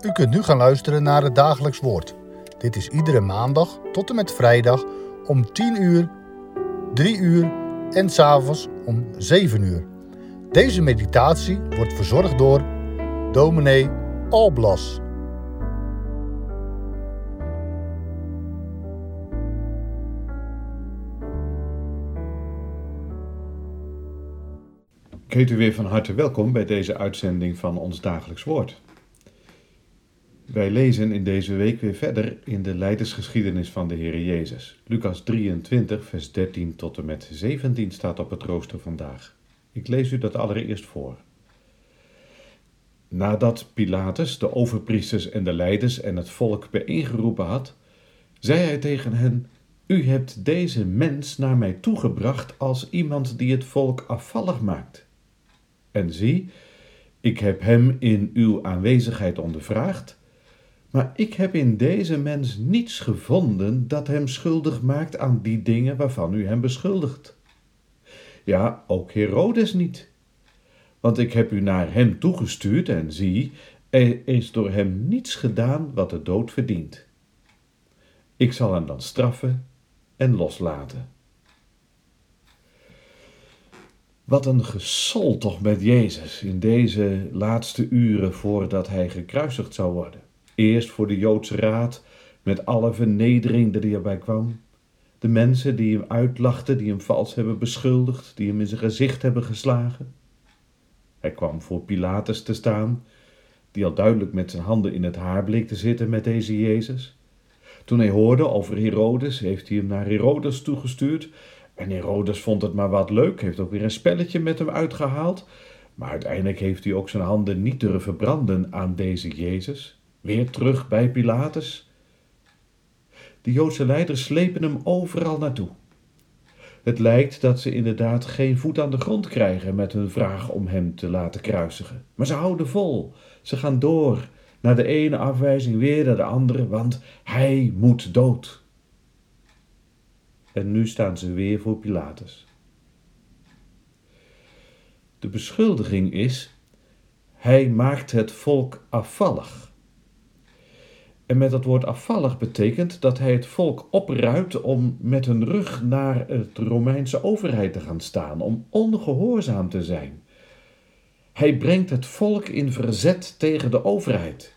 U kunt nu gaan luisteren naar het dagelijks woord. Dit is iedere maandag tot en met vrijdag om 10 uur, 3 uur en s'avonds om 7 uur. Deze meditatie wordt verzorgd door dominee Alblas. Ik heet u weer van harte welkom bij deze uitzending van ons dagelijks woord. Wij lezen in deze week weer verder in de leidersgeschiedenis van de Heer Jezus. Lucas 23, vers 13 tot en met 17 staat op het rooster vandaag. Ik lees u dat allereerst voor. Nadat Pilatus de overpriesters en de leiders en het volk bijeengeroepen had, zei hij tegen hen: U hebt deze mens naar mij toegebracht als iemand die het volk afvallig maakt. En zie, ik heb hem in uw aanwezigheid ondervraagd, maar ik heb in deze mens niets gevonden dat hem schuldig maakt aan die dingen waarvan u hem beschuldigt. Ja, ook Herodes niet. Want ik heb u naar hem toegestuurd en zie, er is door hem niets gedaan wat de dood verdient. Ik zal hem dan straffen en loslaten. Wat een gesol toch met Jezus in deze laatste uren voordat hij gekruisigd zou worden. Eerst voor de Joodse raad, met alle vernedering die erbij kwam. De mensen die hem uitlachten, die hem vals hebben beschuldigd, die hem in zijn gezicht hebben geslagen. Hij kwam voor Pilatus te staan, die al duidelijk met zijn handen in het haar bleek te zitten met deze Jezus. Toen hij hoorde over Herodes, heeft hij hem naar Herodes toegestuurd. En Herodes vond het maar wat leuk, heeft ook weer een spelletje met hem uitgehaald. Maar uiteindelijk heeft hij ook zijn handen niet durven branden aan deze Jezus. Weer terug bij Pilatus. De Joodse leiders slepen hem overal naartoe. Het lijkt dat ze inderdaad geen voet aan de grond krijgen met hun vraag om hem te laten kruisigen. Maar ze houden vol. Ze gaan door. Naar de ene afwijzing weer naar de andere, want hij moet dood. En nu staan ze weer voor Pilatus. De beschuldiging is: hij maakt het volk afvallig. En met dat woord afvallig betekent dat hij het volk opruimt om met hun rug naar het Romeinse overheid te gaan staan, om ongehoorzaam te zijn. Hij brengt het volk in verzet tegen de overheid.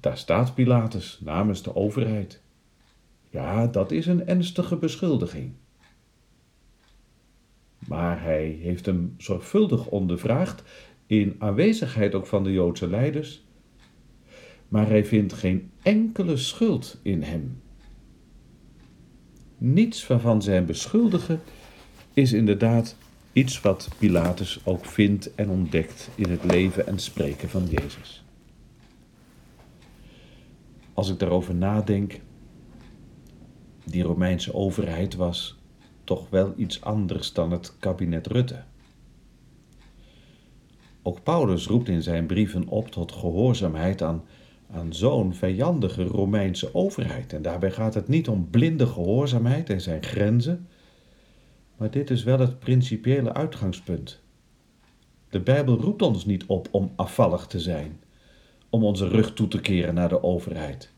Daar staat Pilatus namens de overheid. Ja, dat is een ernstige beschuldiging. Maar hij heeft hem zorgvuldig ondervraagd, in aanwezigheid ook van de Joodse leiders maar hij vindt geen enkele schuld in hem. Niets waarvan zij hem beschuldigen is inderdaad iets wat Pilatus ook vindt en ontdekt in het leven en spreken van Jezus. Als ik daarover nadenk, die Romeinse overheid was toch wel iets anders dan het kabinet Rutte. Ook Paulus roept in zijn brieven op tot gehoorzaamheid aan aan zo'n vijandige Romeinse overheid. En daarbij gaat het niet om blinde gehoorzaamheid en zijn grenzen, maar dit is wel het principiële uitgangspunt. De Bijbel roept ons niet op om afvallig te zijn, om onze rug toe te keren naar de overheid.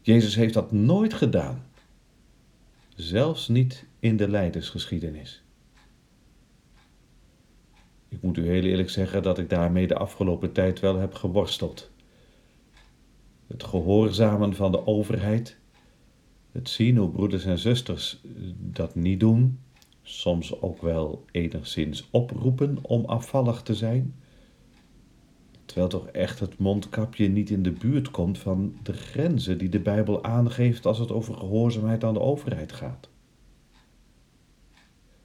Jezus heeft dat nooit gedaan, zelfs niet in de leidersgeschiedenis. Ik moet u heel eerlijk zeggen dat ik daarmee de afgelopen tijd wel heb geworsteld het gehoorzamen van de overheid, het zien hoe broeders en zusters dat niet doen, soms ook wel enigszins oproepen om afvallig te zijn, terwijl toch echt het mondkapje niet in de buurt komt van de grenzen die de Bijbel aangeeft als het over gehoorzaamheid aan de overheid gaat.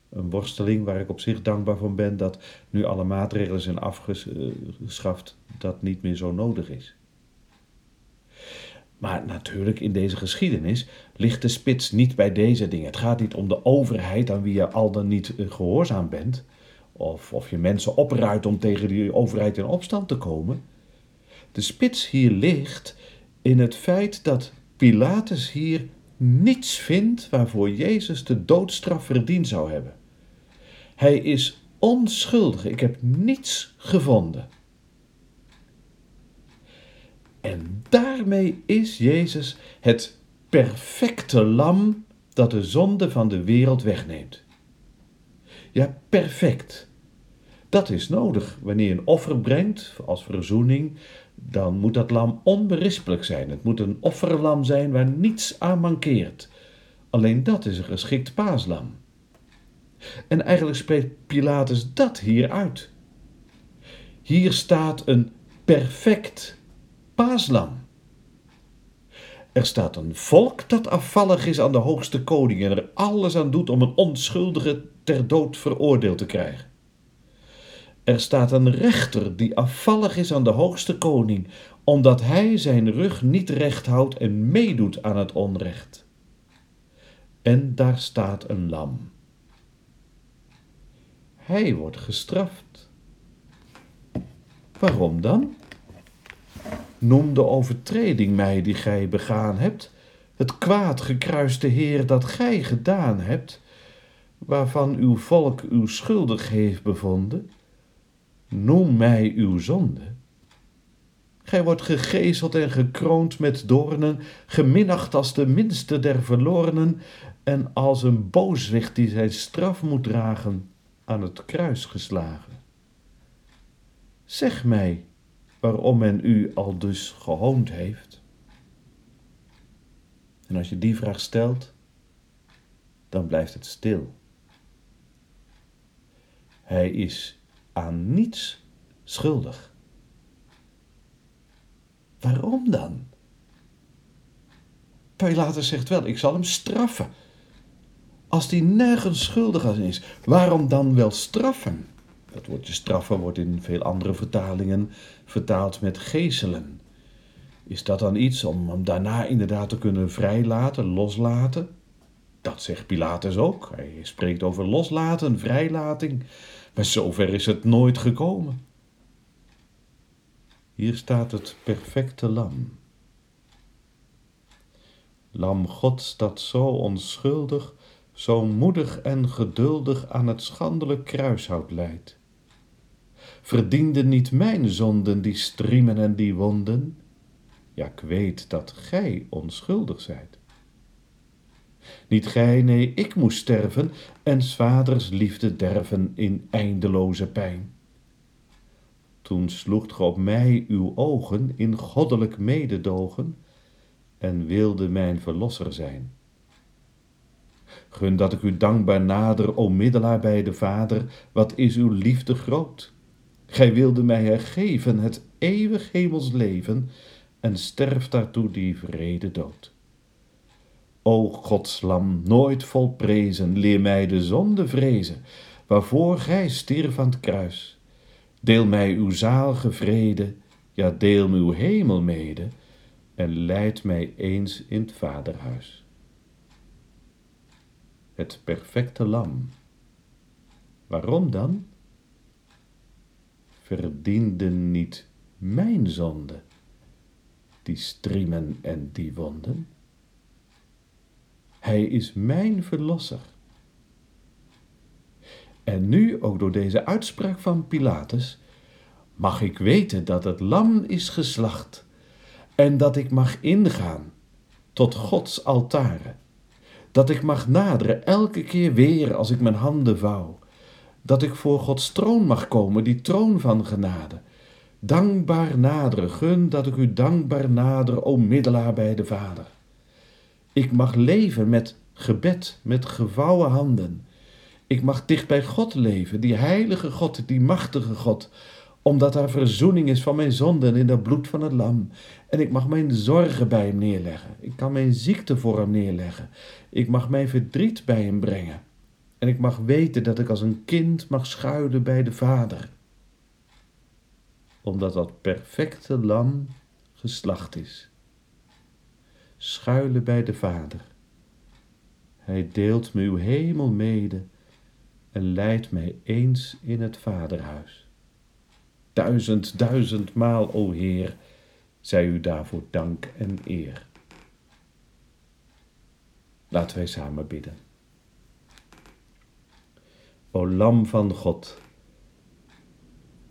Een worsteling waar ik op zich dankbaar voor ben dat nu alle maatregelen zijn afgeschaft, dat niet meer zo nodig is. Maar natuurlijk, in deze geschiedenis ligt de spits niet bij deze dingen. Het gaat niet om de overheid aan wie je al dan niet eh, gehoorzaam bent, of of je mensen opruit om tegen die overheid in opstand te komen. De spits hier ligt in het feit dat Pilatus hier niets vindt waarvoor Jezus de doodstraf verdiend zou hebben. Hij is onschuldig. Ik heb niets gevonden. En daarmee is Jezus het perfecte lam dat de zonde van de wereld wegneemt. Ja, perfect. Dat is nodig. Wanneer je een offer brengt als verzoening, dan moet dat lam onberispelijk zijn. Het moet een offerlam zijn waar niets aan mankeert. Alleen dat is een geschikt paaslam. En eigenlijk spreekt Pilatus dat hier uit. Hier staat een perfect paaslam. Er staat een volk dat afvallig is aan de hoogste koning en er alles aan doet om een onschuldige ter dood veroordeeld te krijgen. Er staat een rechter die afvallig is aan de hoogste koning, omdat hij zijn rug niet recht houdt en meedoet aan het onrecht. En daar staat een lam. Hij wordt gestraft. Waarom dan? Noem de overtreding mij die gij begaan hebt, het kwaad gekruiste Heer dat gij gedaan hebt, waarvan uw volk uw schuldig heeft bevonden. Noem mij uw zonde. Gij wordt gegezeld en gekroond met doornen, geminacht als de minste der verlorenen en als een booswicht die zijn straf moet dragen, aan het kruis geslagen. Zeg mij, waarom men u al dus gehoond heeft? En als je die vraag stelt, dan blijft het stil. Hij is aan niets schuldig. Waarom dan? Pilatus zegt wel, ik zal hem straffen. Als hij nergens schuldig aan is, waarom dan wel straffen? Dat woordje straffen wordt in veel andere vertalingen vertaald met geeselen. Is dat dan iets om hem daarna inderdaad te kunnen vrijlaten, loslaten? Dat zegt Pilatus ook. Hij spreekt over loslaten, vrijlating. Maar zover is het nooit gekomen. Hier staat het perfecte lam. Lam Gods dat zo onschuldig, zo moedig en geduldig aan het schandelijk kruishout leidt verdiende niet mijn zonden die striemen en die wonden? Ja, ik weet dat gij onschuldig zijt. Niet gij, nee, ik moest sterven en vaders liefde derven in eindeloze pijn. Toen sloegt ge op mij uw ogen in goddelijk mededogen en wilde mijn verlosser zijn. Gun dat ik u dankbaar nader, o middelaar bij de Vader, wat is uw liefde groot. Gij wilde mij hergeven het eeuwig hemels leven en sterft daartoe die vrede dood. O Gods lam, nooit volprezen, leer mij de zonde vrezen, waarvoor gij stierf aan het kruis. Deel mij uw zalige vrede, ja deel uw hemel mede, en leid mij eens in het vaderhuis. Het perfecte lam. Waarom dan? Verdienden niet mijn zonde, die striemen en die wonden. Hij is mijn verlosser. En nu, ook door deze uitspraak van Pilatus, mag ik weten dat het lam is geslacht en dat ik mag ingaan tot Gods altaren, dat ik mag naderen elke keer weer als ik mijn handen vouw dat ik voor Gods troon mag komen, die troon van genade. Dankbaar naderen, gun dat ik u dankbaar nader, o middelaar bij de Vader. Ik mag leven met gebed, met gevouwen handen. Ik mag dicht bij God leven, die heilige God, die machtige God, omdat er verzoening is van mijn zonden in het bloed van het lam. En ik mag mijn zorgen bij hem neerleggen. Ik kan mijn ziekte voor hem neerleggen. Ik mag mijn verdriet bij hem brengen. En ik mag weten dat ik als een kind mag schuilen bij de Vader. Omdat dat perfecte lam geslacht is. Schuilen bij de Vader. Hij deelt me uw hemel mede en leidt mij eens in het Vaderhuis. Duizend, duizend maal, o Heer, zij u daarvoor dank en eer. Laten wij samen bidden. O Lam van God,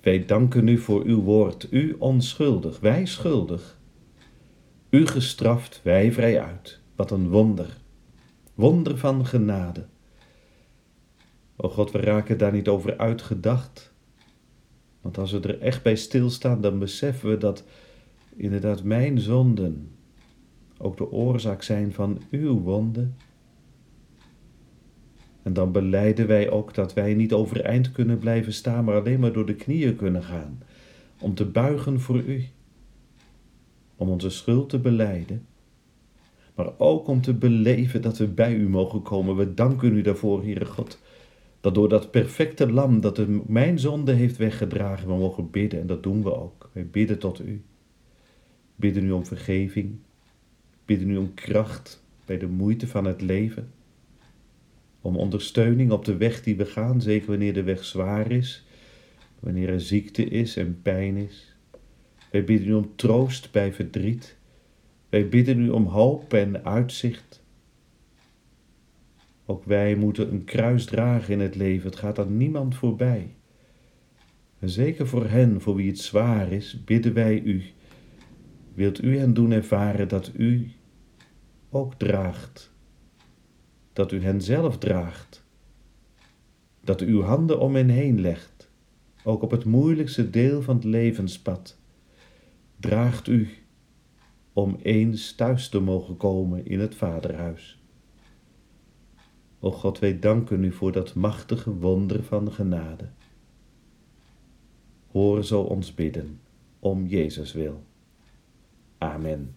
wij danken u voor uw woord, u onschuldig, wij schuldig, U gestraft, wij vrij uit. Wat een wonder. Wonder van genade. O God, we raken daar niet over uitgedacht. Want als we er echt bij stilstaan, dan beseffen we dat inderdaad mijn zonden ook de oorzaak zijn van uw wonden. En dan beleiden wij ook dat wij niet overeind kunnen blijven staan, maar alleen maar door de knieën kunnen gaan, om te buigen voor u, om onze schuld te beleiden, maar ook om te beleven dat we bij u mogen komen. We danken u daarvoor, Heere God, dat door dat perfecte lam dat mijn zonde heeft weggedragen, we mogen bidden en dat doen we ook. Wij bidden tot u. Bidden u om vergeving, bidden u om kracht bij de moeite van het leven, om ondersteuning op de weg die we gaan, zeker wanneer de weg zwaar is, wanneer er ziekte is en pijn is. Wij bidden u om troost bij verdriet. Wij bidden u om hoop en uitzicht. Ook wij moeten een kruis dragen in het leven. Het gaat aan niemand voorbij. En zeker voor hen voor wie het zwaar is, bidden wij u. Wilt u hen doen ervaren dat u ook draagt. Dat u hen zelf draagt. Dat u uw handen om hen heen legt, ook op het moeilijkste deel van het levenspad. Draagt u om eens thuis te mogen komen in het Vaderhuis. O God, wij danken u voor dat machtige wonder van genade. Hoor zo ons bidden, om Jezus wil. Amen.